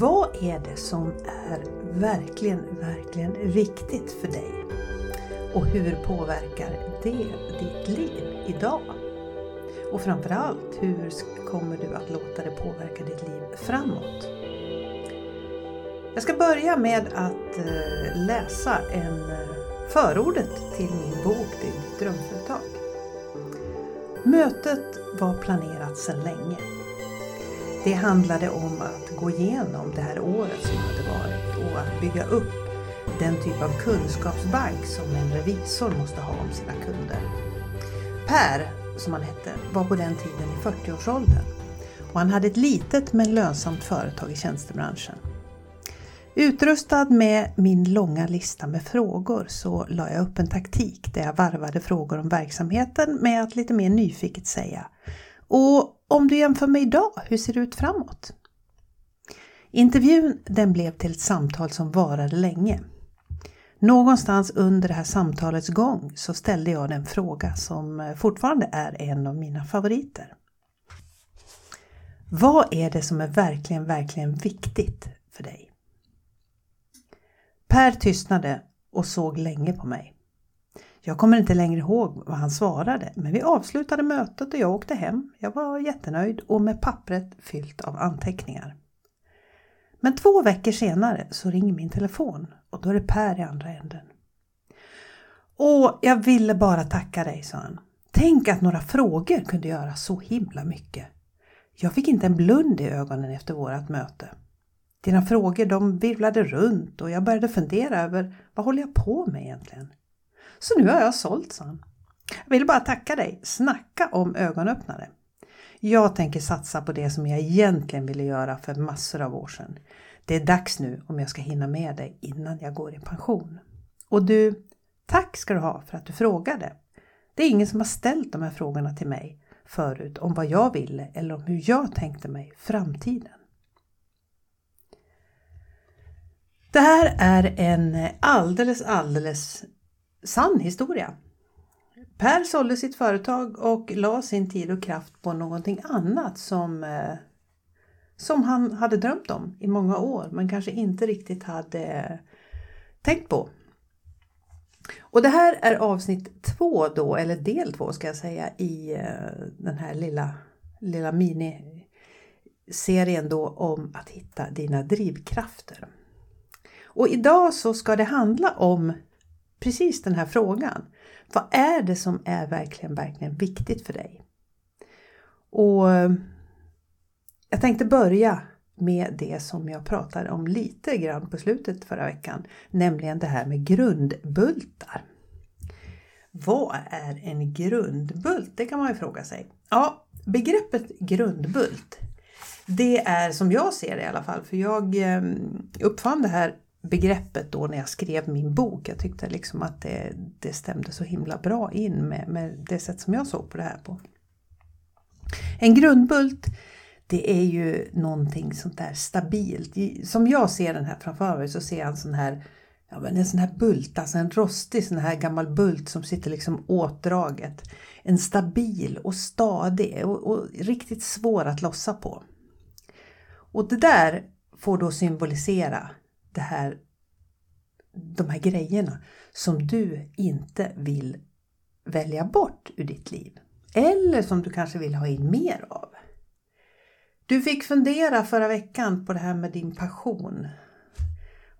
Vad är det som är verkligen, verkligen viktigt för dig? Och hur påverkar det ditt liv idag? Och framförallt, hur kommer du att låta det påverka ditt liv framåt? Jag ska börja med att eh, läsa en eh, förordet till min bok Bygg drömföretag. Mötet var planerat sedan länge. Det handlade om att gå igenom det här året som hade varit och att bygga upp den typ av kunskapsbank som en revisor måste ha om sina kunder. Per, som han hette, var på den tiden i 40-årsåldern och han hade ett litet men lönsamt företag i tjänstebranschen. Utrustad med min långa lista med frågor så la jag upp en taktik där jag varvade frågor om verksamheten med att lite mer nyfiket säga och om du jämför med idag, hur ser det ut framåt? Intervjun den blev till ett samtal som varade länge. Någonstans under det här samtalets gång så ställde jag den fråga som eh, fortfarande är en av mina favoriter. Vad är det som är verkligen, verkligen viktigt för dig? Per tystnade och såg länge på mig. Jag kommer inte längre ihåg vad han svarade, men vi avslutade mötet och jag åkte hem. Jag var jättenöjd och med pappret fyllt av anteckningar. Men två veckor senare så ringer min telefon och då är det Per i andra änden. Åh, jag ville bara tacka dig, sa han. Tänk att några frågor kunde göra så himla mycket. Jag fick inte en blund i ögonen efter vårat möte. Dina frågor de virvlade runt och jag började fundera över vad håller jag på med egentligen? Så nu har jag sålt, sa han. Jag vill bara tacka dig. Snacka om ögonöppnare. Jag tänker satsa på det som jag egentligen ville göra för massor av år sedan. Det är dags nu om jag ska hinna med dig innan jag går i pension. Och du, tack ska du ha för att du frågade. Det är ingen som har ställt de här frågorna till mig förut om vad jag ville eller om hur jag tänkte mig framtiden. Det här är en alldeles, alldeles sann historia. Per sålde sitt företag och la sin tid och kraft på någonting annat som, eh, som han hade drömt om i många år men kanske inte riktigt hade tänkt på. Och det här är avsnitt två då, eller del två ska jag säga, i eh, den här lilla, lilla miniserien då om att hitta dina drivkrafter. Och idag så ska det handla om precis den här frågan. Vad är det som är verkligen, verkligen viktigt för dig? Och eh, jag tänkte börja med det som jag pratade om lite grann på slutet förra veckan, nämligen det här med grundbultar. Vad är en grundbult? Det kan man ju fråga sig. Ja, begreppet grundbult, det är som jag ser det i alla fall, för jag eh, uppfann det här begreppet då när jag skrev min bok. Jag tyckte liksom att det, det stämde så himla bra in med, med det sätt som jag såg på det här på. En grundbult det är ju någonting sånt där stabilt. Som jag ser den här framför mig så ser jag en sån här ja, men en sån här bult, alltså en rostig sån här gammal bult som sitter liksom åtdraget. En stabil och stadig och, och riktigt svår att lossa på. Och det där får då symbolisera det här, de här grejerna som du inte vill välja bort ur ditt liv. Eller som du kanske vill ha in mer av. Du fick fundera förra veckan på det här med din passion.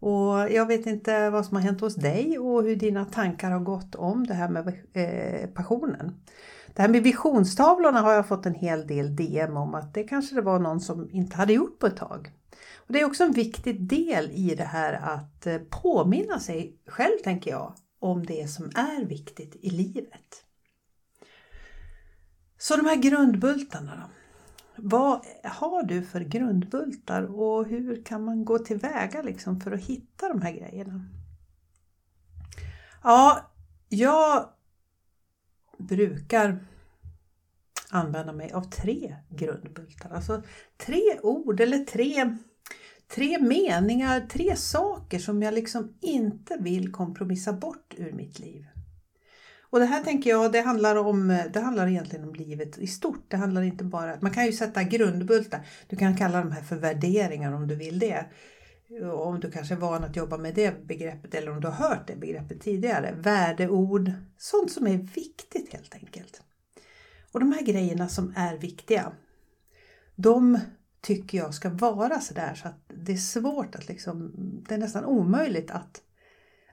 Och jag vet inte vad som har hänt hos dig och hur dina tankar har gått om det här med eh, passionen. Det här med visionstavlorna har jag fått en hel del DM om att det kanske det var någon som inte hade gjort på ett tag. Det är också en viktig del i det här att eh, påminna sig själv, tänker jag, om det som är viktigt i livet. Så de här grundbultarna då? Vad har du för grundbultar och hur kan man gå tillväga liksom för att hitta de här grejerna? Ja, jag brukar använda mig av tre grundbultar. Alltså tre ord eller tre tre meningar, tre saker som jag liksom inte vill kompromissa bort ur mitt liv. Och det här tänker jag, det handlar, om, det handlar egentligen om livet i stort. Det handlar inte bara, man kan ju sätta grundbultar. Du kan kalla de här för värderingar om du vill det. Om du kanske är van att jobba med det begreppet eller om du har hört det begreppet tidigare. Värdeord, sånt som är viktigt helt enkelt. Och de här grejerna som är viktiga, de tycker jag ska vara sådär så att det är svårt att liksom, det är nästan omöjligt att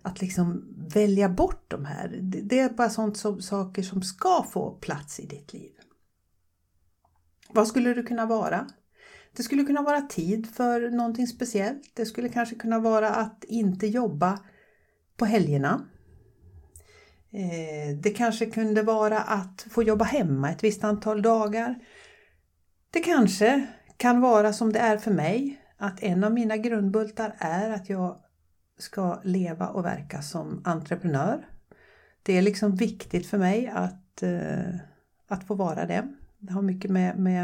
att liksom välja bort de här. Det är bara sånt som, saker som ska få plats i ditt liv. Vad skulle det kunna vara? Det skulle kunna vara tid för någonting speciellt. Det skulle kanske kunna vara att inte jobba på helgerna. Eh, det kanske kunde vara att få jobba hemma ett visst antal dagar. Det kanske kan vara som det är för mig, att en av mina grundbultar är att jag ska leva och verka som entreprenör. Det är liksom viktigt för mig att, eh, att få vara det. Det har mycket med, med,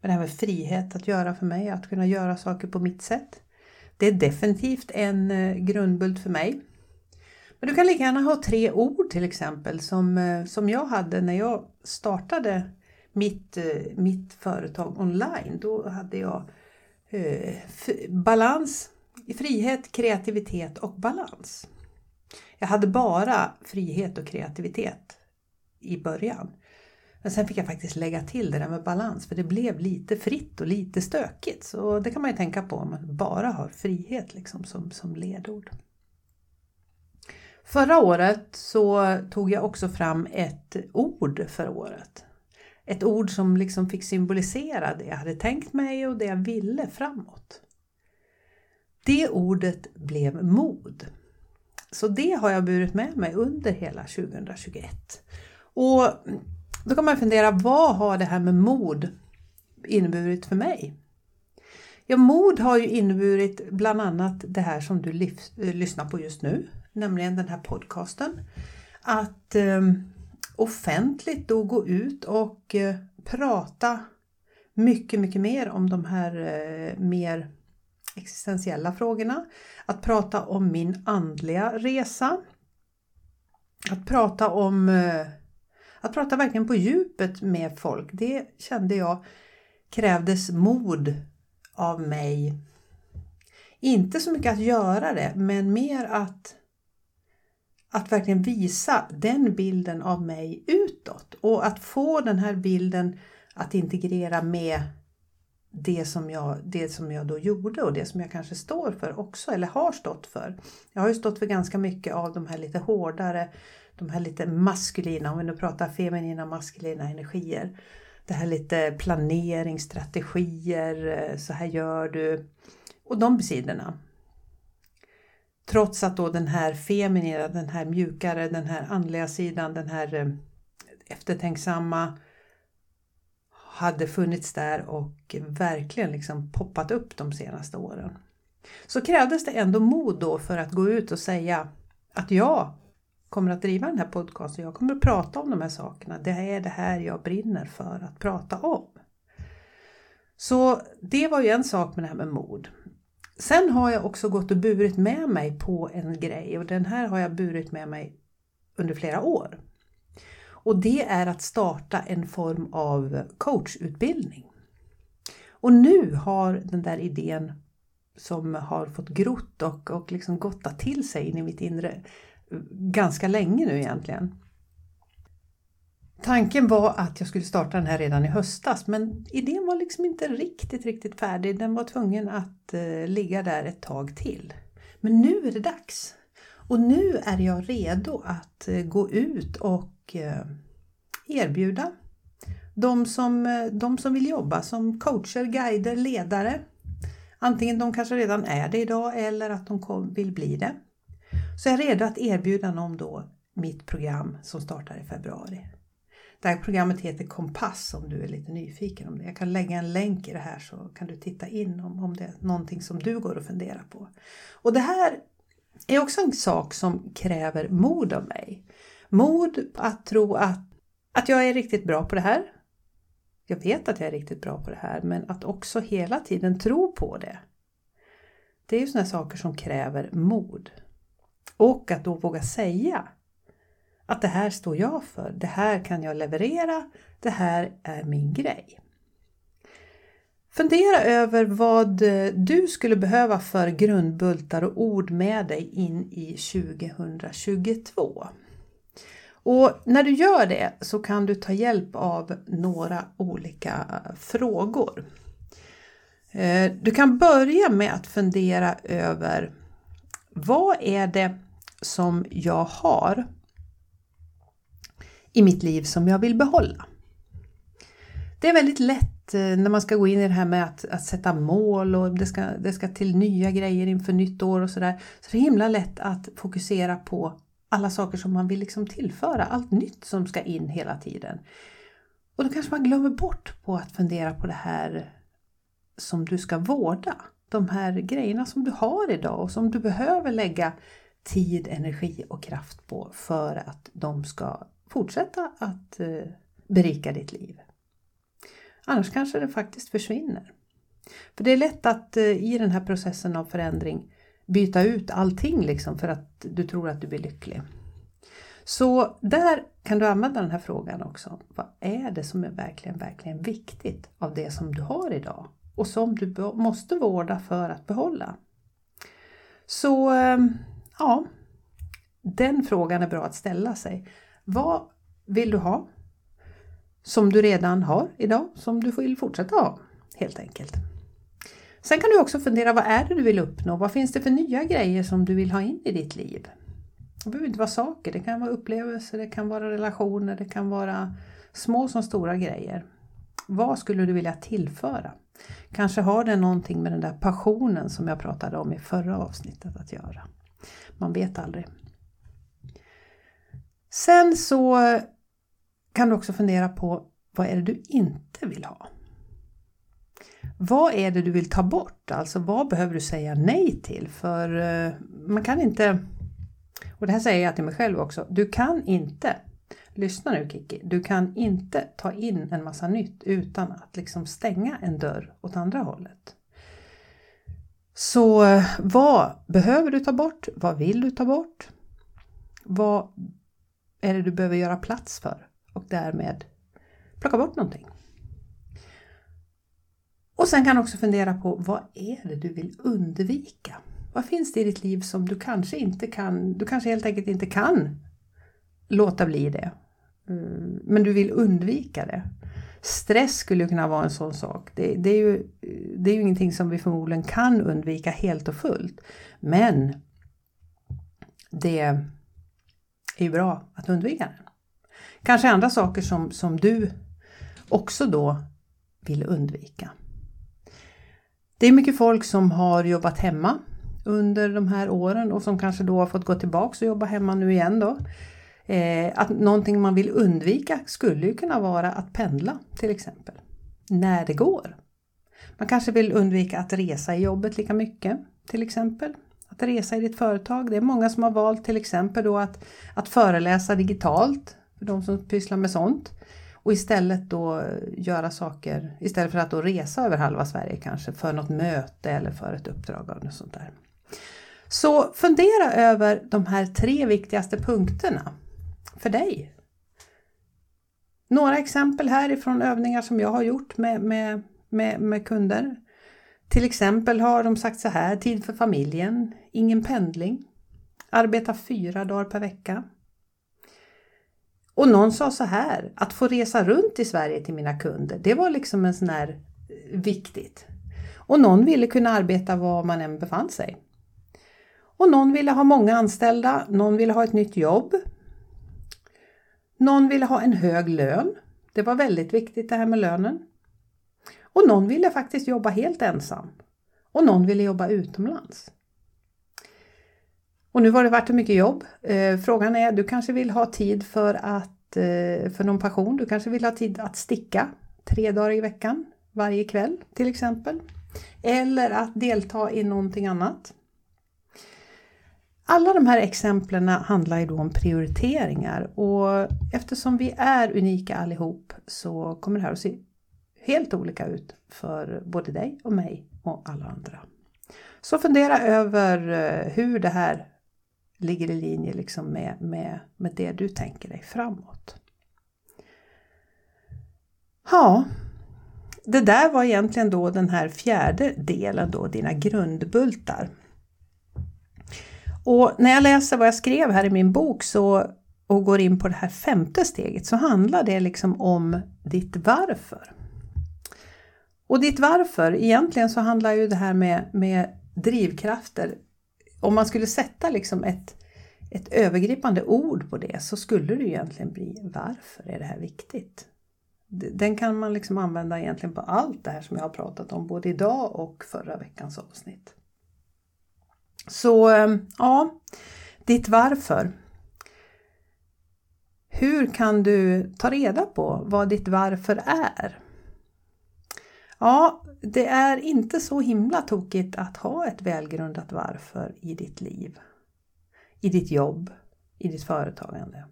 med det här med frihet att göra för mig, att kunna göra saker på mitt sätt. Det är definitivt en eh, grundbult för mig. Men du kan lika gärna ha tre ord till exempel som, eh, som jag hade när jag startade mitt, eh, mitt företag online. Då hade jag eh, balans, frihet, kreativitet och balans. Jag hade bara frihet och kreativitet i början. Men sen fick jag faktiskt lägga till det där med balans för det blev lite fritt och lite stökigt. Så det kan man ju tänka på om man bara har frihet liksom som, som ledord. Förra året så tog jag också fram ett ord för året. Ett ord som liksom fick symbolisera det jag hade tänkt mig och det jag ville framåt. Det ordet blev mod. Så det har jag burit med mig under hela 2021. Och då kan man fundera, vad har det här med mod inneburit för mig? Ja, mod har ju inneburit bland annat det här som du lyssnar på just nu, nämligen den här podcasten. Att eh, offentligt då gå ut och eh, prata mycket, mycket mer om de här eh, mer existentiella frågorna, att prata om min andliga resa, att prata om eh, att prata verkligen på djupet med folk. Det kände jag krävdes mod av mig. Inte så mycket att göra det, men mer att att verkligen visa den bilden av mig utåt och att få den här bilden att integrera med det som, jag, det som jag då gjorde och det som jag kanske står för också eller har stått för. Jag har ju stått för ganska mycket av de här lite hårdare, de här lite maskulina, om vi nu pratar feminina maskulina energier. Det här lite planering, strategier, eh, så här gör du. Och de sidorna. Trots att då den här feminina, den här mjukare, den här andliga sidan, den här eh, eftertänksamma, hade funnits där och verkligen liksom poppat upp de senaste åren. Så krävdes det ändå mod då för att gå ut och säga att jag kommer att driva den här podcasten, jag kommer att prata om de här sakerna. Det är det här jag brinner för att prata om. Så det var ju en sak med det här med mod. Sen har jag också gått och burit med mig på en grej och den här har jag burit med mig under flera år. Och det är att starta en form av coachutbildning. Och nu har den där idén som har fått grott och, och liksom gottat till sig in i mitt inre eh, ganska länge nu egentligen. Tanken var att jag skulle starta den här redan i höstas men idén var liksom inte riktigt, riktigt färdig. Den var tvungen att eh, ligga där ett tag till. Men nu är det dags! Och nu är jag redo att eh, gå ut och Eh, erbjuda de som, eh, de som vill jobba som coacher, guider, ledare. Antingen de kanske redan är det idag eller att de vill bli det. Så jag är redo att erbjuda dem då mitt program som startar i februari. Det här programmet heter Kompass om du är lite nyfiken om det. Jag kan lägga en länk i det här så kan du titta in om, om det är någonting som du går och funderar på. Och det här är också en sak som kräver mod av mig. Mod att tro att, att jag är riktigt bra på det här. Jag vet att jag är riktigt bra på det här, men att också hela tiden tro på det. Det är ju sådana saker som kräver mod. Och att då våga säga att det här står jag för, det här kan jag leverera, det här är min grej. Fundera över vad du skulle behöva för grundbultar och ord med dig in i 2022. Och när du gör det så kan du ta hjälp av några olika frågor. Eh, du kan börja med att fundera över vad är det som jag har i mitt liv som jag vill behålla? Det är väldigt lätt eh, när man ska gå in i det här med att, att sätta mål och det ska, det ska till nya grejer inför nytt år och sådär. Så det är himla lätt att fokusera på alla saker som man vill liksom tillföra, allt nytt som ska in hela tiden. Och då kanske man glömmer bort på att fundera på det här som du ska vårda. De här grejerna som du har idag och som du behöver lägga tid, energi och kraft på för att de ska fortsätta att eh, berika ditt liv. Annars kanske det faktiskt försvinner. För det är lätt att eh, i den här processen av förändring byta ut allting liksom för att du tror att du blir lycklig. Så där kan du använda den här frågan också. Vad är det som är verkligen, verkligen viktigt av det som du har idag och som du måste vårda för att behålla? Så eh, ja, den frågan är bra att ställa sig. Vad vill du ha som du redan har idag, som du vill fortsätta ha helt enkelt? Sen kan du också fundera, vad är det du vill uppnå? Vad finns det för nya grejer som du vill ha in i ditt liv? Det behöver inte vara saker, det kan vara upplevelser, det kan vara relationer, det kan vara små som stora grejer. Vad skulle du vilja tillföra? Kanske har det någonting med den där passionen som jag pratade om i förra avsnittet att göra. Man vet aldrig. Sen så kan du också fundera på vad är det du inte vill ha? Vad är det du vill ta bort? Alltså vad behöver du säga nej till? För eh, man kan inte, och det här säger jag till mig själv också, du kan inte, lyssna nu Kiki, du kan inte ta in en massa nytt utan att liksom stänga en dörr åt andra hållet. Så eh, vad behöver du ta bort? Vad vill du ta bort? Vad är det du behöver göra plats för? Och därmed plocka bort någonting. Och sen kan du också fundera på vad är det du vill undvika? Vad finns det i ditt liv som du kanske inte kan, du kanske helt enkelt inte kan låta bli det. Mm, men du vill undvika det. Stress skulle kunna vara en sån sak. Det, det, är ju, det är ju ingenting som vi förmodligen kan undvika helt och fullt. Men det är ju bra att undvika den. Kanske andra saker som, som du också då vill undvika. Det är mycket folk som har jobbat hemma under de här åren och som kanske då har fått gå tillbaka och jobba hemma nu igen då. Eh, att någonting man vill undvika skulle ju kunna vara att pendla till exempel. När det går. Man kanske vill undvika att resa i jobbet lika mycket till exempel. Att resa i ditt företag. Det är många som har valt till exempel då att, att föreläsa digitalt för de som pysslar med sånt. Och istället då göra saker, istället för att då resa över halva Sverige kanske för något möte eller för ett uppdrag eller sånt där. Så fundera över de här tre viktigaste punkterna för dig. Några exempel här ifrån övningar som jag har gjort med, med, med, med kunder. Till exempel har de sagt så här, tid för familjen, ingen pendling, arbeta fyra dagar per vecka, och någon sa så här, att få resa runt i Sverige till mina kunder, det var liksom en sån här eh, viktigt. Och någon ville kunna arbeta var man än befann sig. Och någon ville ha många anställda, någon ville ha ett nytt jobb. Någon ville ha en hög lön. Det var väldigt viktigt det här med lönen. Och någon ville faktiskt jobba helt ensam. Och någon ville jobba utomlands. Och nu har det varit mycket jobb. Eh, frågan är, du kanske vill ha tid för, att, eh, för någon passion. Du kanske vill ha tid att sticka tre dagar i veckan, varje kväll till exempel. Eller att delta i någonting annat. Alla de här exemplen handlar ju då om prioriteringar och eftersom vi är unika allihop så kommer det här att se helt olika ut för både dig och mig och alla andra. Så fundera över eh, hur det här ligger i linje liksom med, med, med det du tänker dig framåt. Ja, det där var egentligen då den här fjärde delen då, dina grundbultar. Och när jag läser vad jag skrev här i min bok så, och går in på det här femte steget så handlar det liksom om ditt varför. Och ditt varför, egentligen så handlar ju det här med, med drivkrafter, om man skulle sätta liksom ett, ett övergripande ord på det så skulle det egentligen bli varför är det här viktigt? Den kan man liksom använda egentligen på allt det här som jag har pratat om både idag och förra veckans avsnitt. Så ehm, ja, ditt varför. Hur kan du ta reda på vad ditt varför är? Ja, det är inte så himla tokigt att ha ett välgrundat varför i ditt liv, i ditt jobb, i ditt företagande.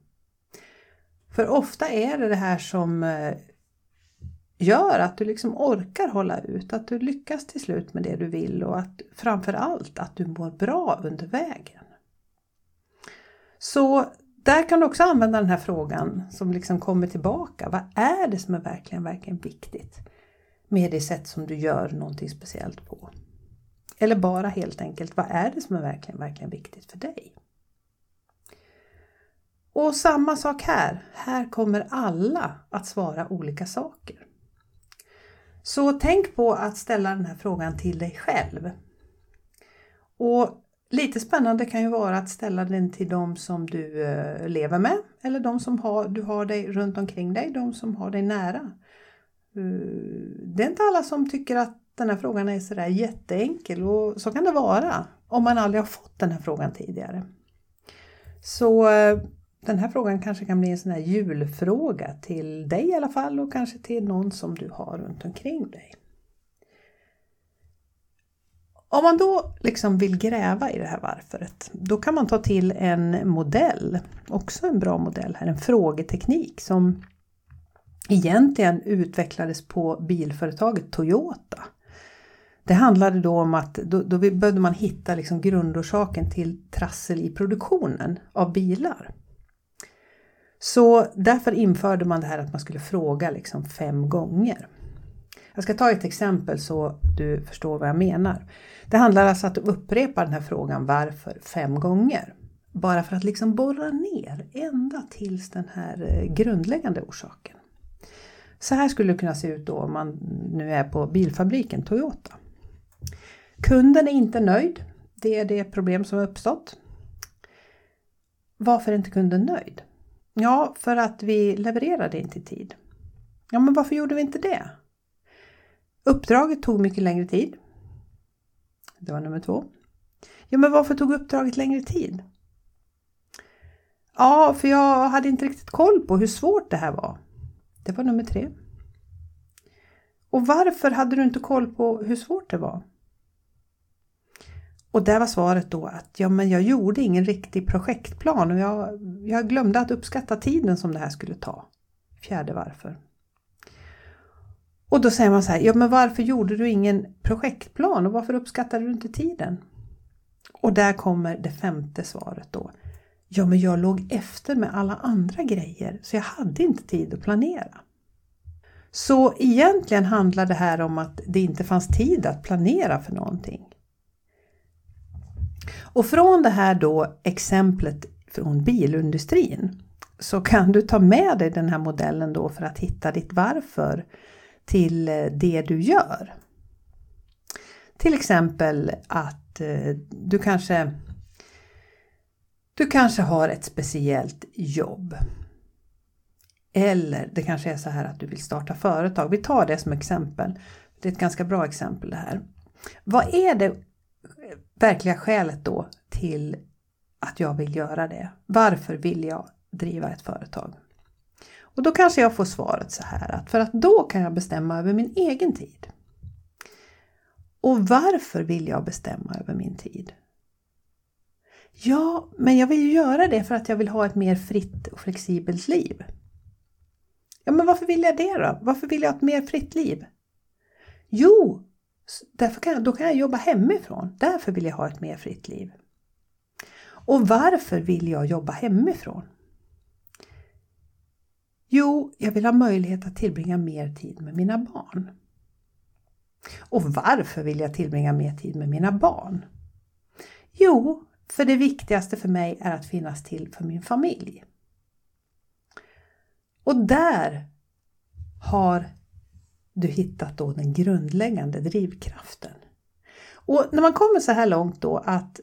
För ofta är det det här som eh, gör att du liksom orkar hålla ut, att du lyckas till slut med det du vill och att framför allt att du mår bra under vägen. Så där kan du också använda den här frågan som liksom kommer tillbaka. Vad är det som är verkligen, verkligen viktigt med det sätt som du gör någonting speciellt på? Eller bara helt enkelt, vad är det som är verkligen, verkligen viktigt för dig? Och samma sak här. Här kommer alla att svara olika saker. Så tänk på att ställa den här frågan till dig själv. Och Lite spännande kan ju vara att ställa den till de som du eh, lever med eller de som har, du har dig runt omkring dig, de som har dig nära. Eh, det är inte alla som tycker att den här frågan är sådär jätteenkel och så kan det vara om man aldrig har fått den här frågan tidigare. Så eh, den här frågan kanske kan bli en sån här julfråga till dig i alla fall och kanske till någon som du har runt omkring dig. Om man då liksom vill gräva i det här varföret, då kan man ta till en modell, också en bra modell här, en frågeteknik som egentligen utvecklades på bilföretaget Toyota. Det handlade då om att då, då behövde man hitta liksom grundorsaken till trassel i produktionen av bilar. Så därför införde man det här att man skulle fråga liksom fem gånger. Jag ska ta ett exempel så du förstår vad jag menar. Det handlar alltså om att upprepa den här frågan varför fem gånger. Bara för att liksom borra ner ända tills den här eh, grundläggande orsaken. Så här skulle det kunna se ut då om man nu är på bilfabriken Toyota. Kunden är inte nöjd. Det är det problem som har uppstått. Varför är inte kunden nöjd? Ja, för att vi levererade inte i tid. Ja, men varför gjorde vi inte det? Uppdraget tog mycket längre tid. Det var nummer två. Ja, men varför tog uppdraget längre tid? Ja, för jag hade inte riktigt koll på hur svårt det här var. Det var nummer tre. Och varför hade du inte koll på hur svårt det var? Och där var svaret då att ja, men jag gjorde ingen riktig projektplan och jag, jag glömde att uppskatta tiden som det här skulle ta. Fjärde varför. Och då säger man så här, ja men varför gjorde du ingen projektplan och varför uppskattade du inte tiden? Och där kommer det femte svaret då. Ja men jag låg efter med alla andra grejer så jag hade inte tid att planera. Så egentligen handlar det här om att det inte fanns tid att planera för någonting. Och från det här då exemplet från bilindustrin så kan du ta med dig den här modellen då för att hitta ditt varför till eh, det du gör. Till exempel att eh, du kanske du kanske har ett speciellt jobb. Eller det kanske är så här att du vill starta företag. Vi tar det som exempel. Det är ett ganska bra exempel det här. Vad är det verkliga skälet då till att jag vill göra det? Varför vill jag driva ett företag? Och då kanske jag får svaret så här att för att då kan jag bestämma över min egen tid. Och varför vill jag bestämma över min tid? Ja, men jag vill ju göra det för att jag vill ha ett mer fritt och flexibelt liv. Ja, men varför vill jag det då? Varför vill jag ha ett mer fritt liv? Jo, därför kan jag, då kan jag jobba hemifrån. Därför vill jag ha ett mer fritt liv. Och varför vill jag jobba hemifrån? Jo, jag vill ha möjlighet att tillbringa mer tid med mina barn. Och varför vill jag tillbringa mer tid med mina barn? Jo, för det viktigaste för mig är att finnas till för min familj. Och där har du hittat då den grundläggande drivkraften. Och när man kommer så här långt då att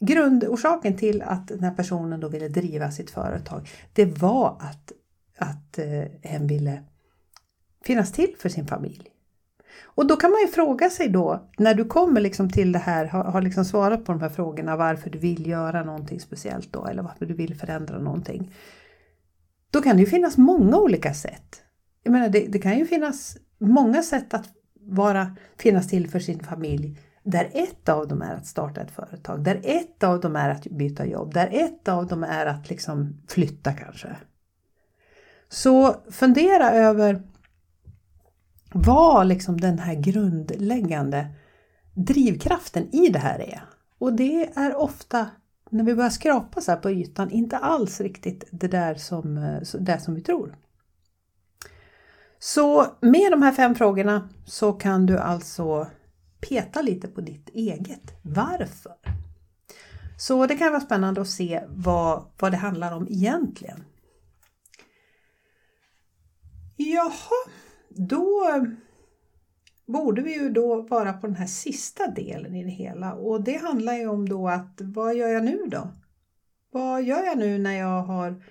grundorsaken till att den här personen då ville driva sitt företag, det var att, att eh, hen ville finnas till för sin familj. Och då kan man ju fråga sig då, när du kommer liksom till det här, har, har liksom svarat på de här frågorna varför du vill göra någonting speciellt då, eller varför du vill förändra någonting. Då kan det ju finnas många olika sätt. Jag menar, det, det kan ju finnas många sätt att vara, finnas till för sin familj där ett av dem är att starta ett företag, där ett av dem är att byta jobb, där ett av dem är att liksom flytta kanske. Så fundera över vad liksom den här grundläggande drivkraften i det här är. Och det är ofta, när vi börjar skrapa så här på ytan, inte alls riktigt det där som, det som vi tror. Så med de här fem frågorna så kan du alltså peta lite på ditt eget varför. Så det kan vara spännande att se vad, vad det handlar om egentligen. Jaha, då borde vi ju då vara på den här sista delen i det hela och det handlar ju om då att vad gör jag nu då? Vad gör jag nu när jag har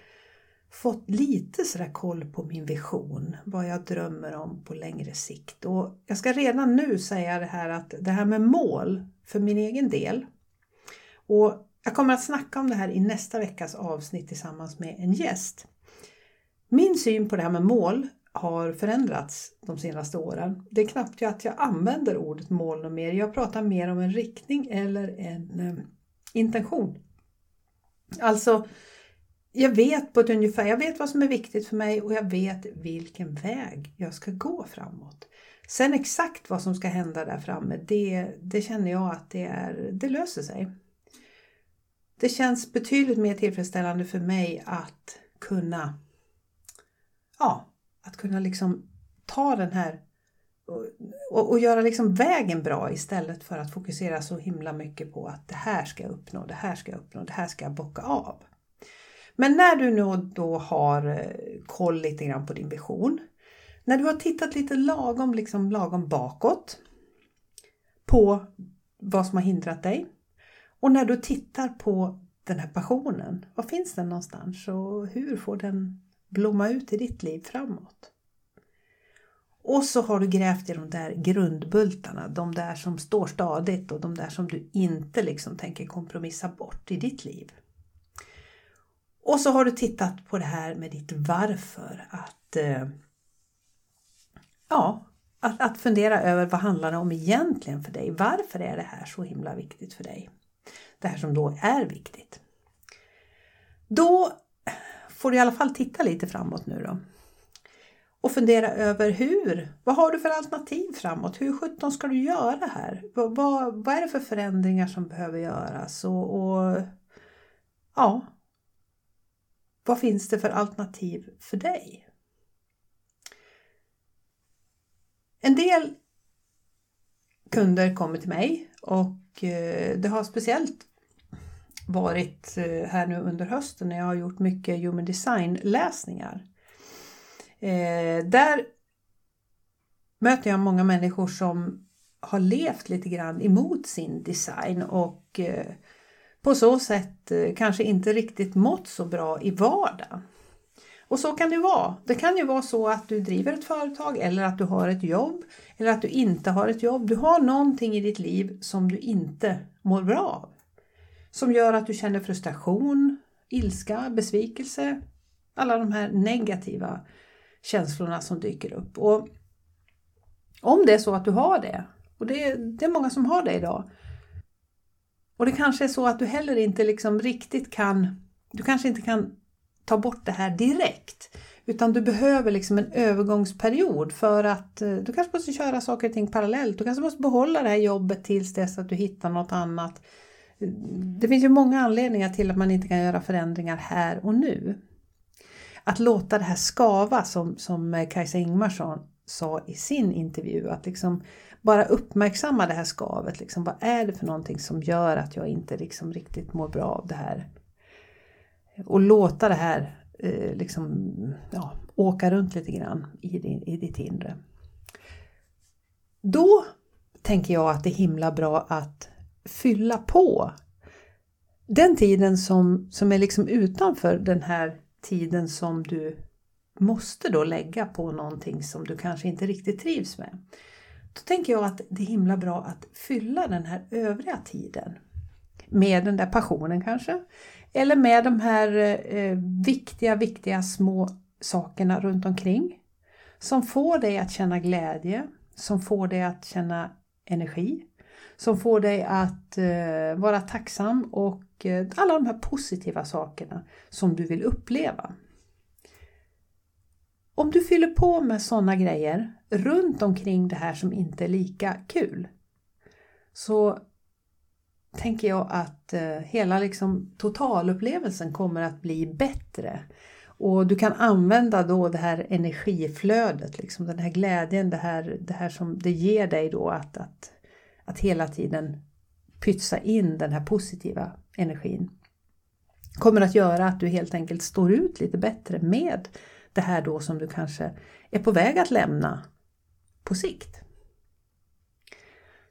fått lite sådär koll på min vision, vad jag drömmer om på längre sikt. Och jag ska redan nu säga det här att det här med mål för min egen del. Och jag kommer att snacka om det här i nästa veckas avsnitt tillsammans med en gäst. Min syn på det här med mål har förändrats de senaste åren. Det är knappt att jag använder ordet mål mer. Jag pratar mer om en riktning eller en eh, intention. Alltså jag vet på ett ungefär, jag vet vad som är viktigt för mig och jag vet vilken väg jag ska gå framåt. Sen exakt vad som ska hända där framme, det, det känner jag att det, är, det löser sig. Det känns betydligt mer tillfredsställande för mig att kunna, ja, att kunna liksom ta den här och, och, och, göra liksom vägen bra istället för att fokusera så himla mycket på att det här ska jag uppnå, det här ska jag uppnå, det här ska jag bocka av. Men när du nu då har eh, koll lite grann på din vision, när du har tittat lite lagom, liksom lagom bakåt på vad som har hindrat dig och när du tittar på den här passionen, var finns den någonstans och hur får den blomma ut i ditt liv framåt? Och så har du grävt i de där grundbultarna, de där som står stadigt och de där som du inte liksom tänker kompromissa bort i ditt liv. Och så har du tittat på det här med ditt varför. Att, eh, ja, att, att fundera över vad handlar det om egentligen för dig? Varför är det här så himla viktigt för dig? Det här som då är viktigt. Då får du i alla fall titta lite framåt nu då. Och fundera över hur, vad har du för alternativ framåt? Hur sjutton ska du göra här? Vad, vad, vad är det för förändringar som behöver göras? Och, och ja, vad finns det för alternativ för dig? En del kunder kommer till mig och eh, det har speciellt varit eh, här nu under hösten när jag har gjort mycket human design läsningar. Eh, där möter jag många människor som har levt lite grann emot sin design och eh, på så sätt eh, kanske inte riktigt mått så bra i vardagen. Och så kan det vara. Det kan ju vara så att du driver ett företag eller att du har ett jobb eller att du inte har ett jobb. Du har någonting i ditt liv som du inte mår bra av. Som gör att du känner frustration, ilska, besvikelse, alla de här negativa känslorna som dyker upp. Och om det är så att du har det, och det, det är många som har det idag, och det kanske är så att du heller inte liksom riktigt kan, du kanske inte kan ta bort det här direkt. Utan du behöver liksom en övergångsperiod för att eh, du kanske måste köra saker och ting parallellt. Du kanske måste behålla det här jobbet tills dess att du hittar något annat det finns ju många anledningar till att man inte kan göra förändringar här och nu. Att låta det här skava som, som Kajsa Ingmarsson sa i sin intervju, att liksom bara uppmärksamma det här skavet. Liksom, vad är det för någonting som gör att jag inte liksom riktigt mår bra av det här? Och låta det här eh, liksom, ja, åka runt lite grann i, din, i ditt inre. Då tänker jag att det är himla bra att fylla på den tiden som, som är liksom utanför den här tiden som du måste då lägga på någonting som du kanske inte riktigt trivs med. Då tänker jag att det är himla bra att fylla den här övriga tiden med den där passionen kanske. Eller med de här eh, viktiga, viktiga små sakerna runt omkring. Som får dig att känna glädje, som får dig att känna energi, som får dig att eh, vara tacksam och eh, alla de här positiva sakerna som du vill uppleva. Om du fyller på med sådana grejer runt omkring det här som inte är lika kul så tänker jag att eh, hela liksom totalupplevelsen kommer att bli bättre. Och du kan använda då det här energiflödet, liksom den här glädjen, det här, det här som det ger dig då att, att, att hela tiden pytsa in den här positiva energin. Kommer att göra att du helt enkelt står ut lite bättre med det här då som du kanske är på väg att lämna på sikt.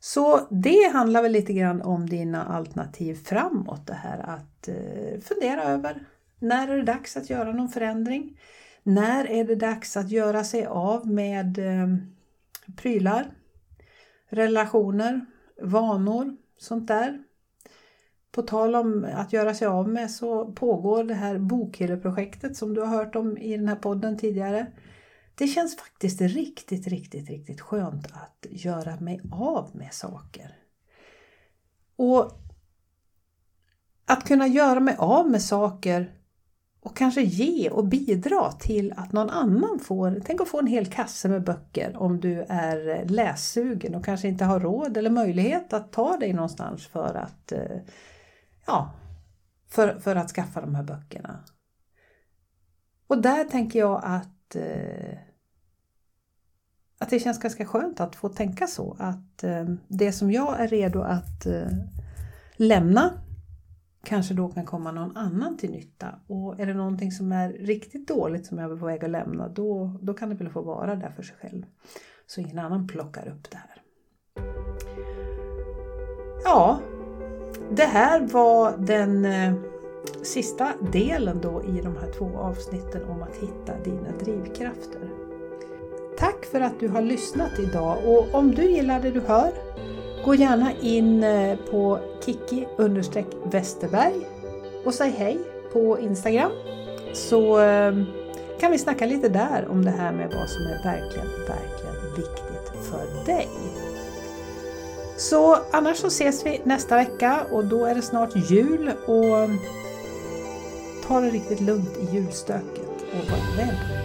Så det handlar väl lite grann om dina alternativ framåt. Det här att eh, fundera över när är det dags att göra någon förändring? När är det dags att göra sig av med eh, prylar, relationer, vanor, sånt där. På tal om att göra sig av med så pågår det här bokhylleprojektet som du har hört om i den här podden tidigare. Det känns faktiskt riktigt, riktigt, riktigt skönt att göra mig av med saker. Och att kunna göra mig av med saker och kanske ge och bidra till att någon annan får, tänk att få en hel kasse med böcker om du är lässugen och kanske inte har råd eller möjlighet att ta dig någonstans för att, eh, ja, för, för att skaffa de här böckerna. Och där tänker jag att, eh, att det känns ganska skönt att få tänka så att eh, det som jag är redo att lämna kanske då kan komma någon annan till nytta. Och är det någonting som är riktigt dåligt som jag är på väg att lämna då, då kan det väl få vara där för sig själv. Så ingen annan plockar upp det här. Ja, det här var den eh, sista delen då i de här två avsnitten om att hitta dina drivkrafter. Tack för att du har lyssnat idag och om du gillar det du hör Gå gärna in eh, på Kiki Westerberg och säg hej på Instagram så eh, kan vi snacka lite där om det här med vad som är verkligen, verkligen viktigt för dig. Så annars så ses vi nästa vecka och då är det snart jul och ta det riktigt lugnt i julstöket och var rädd.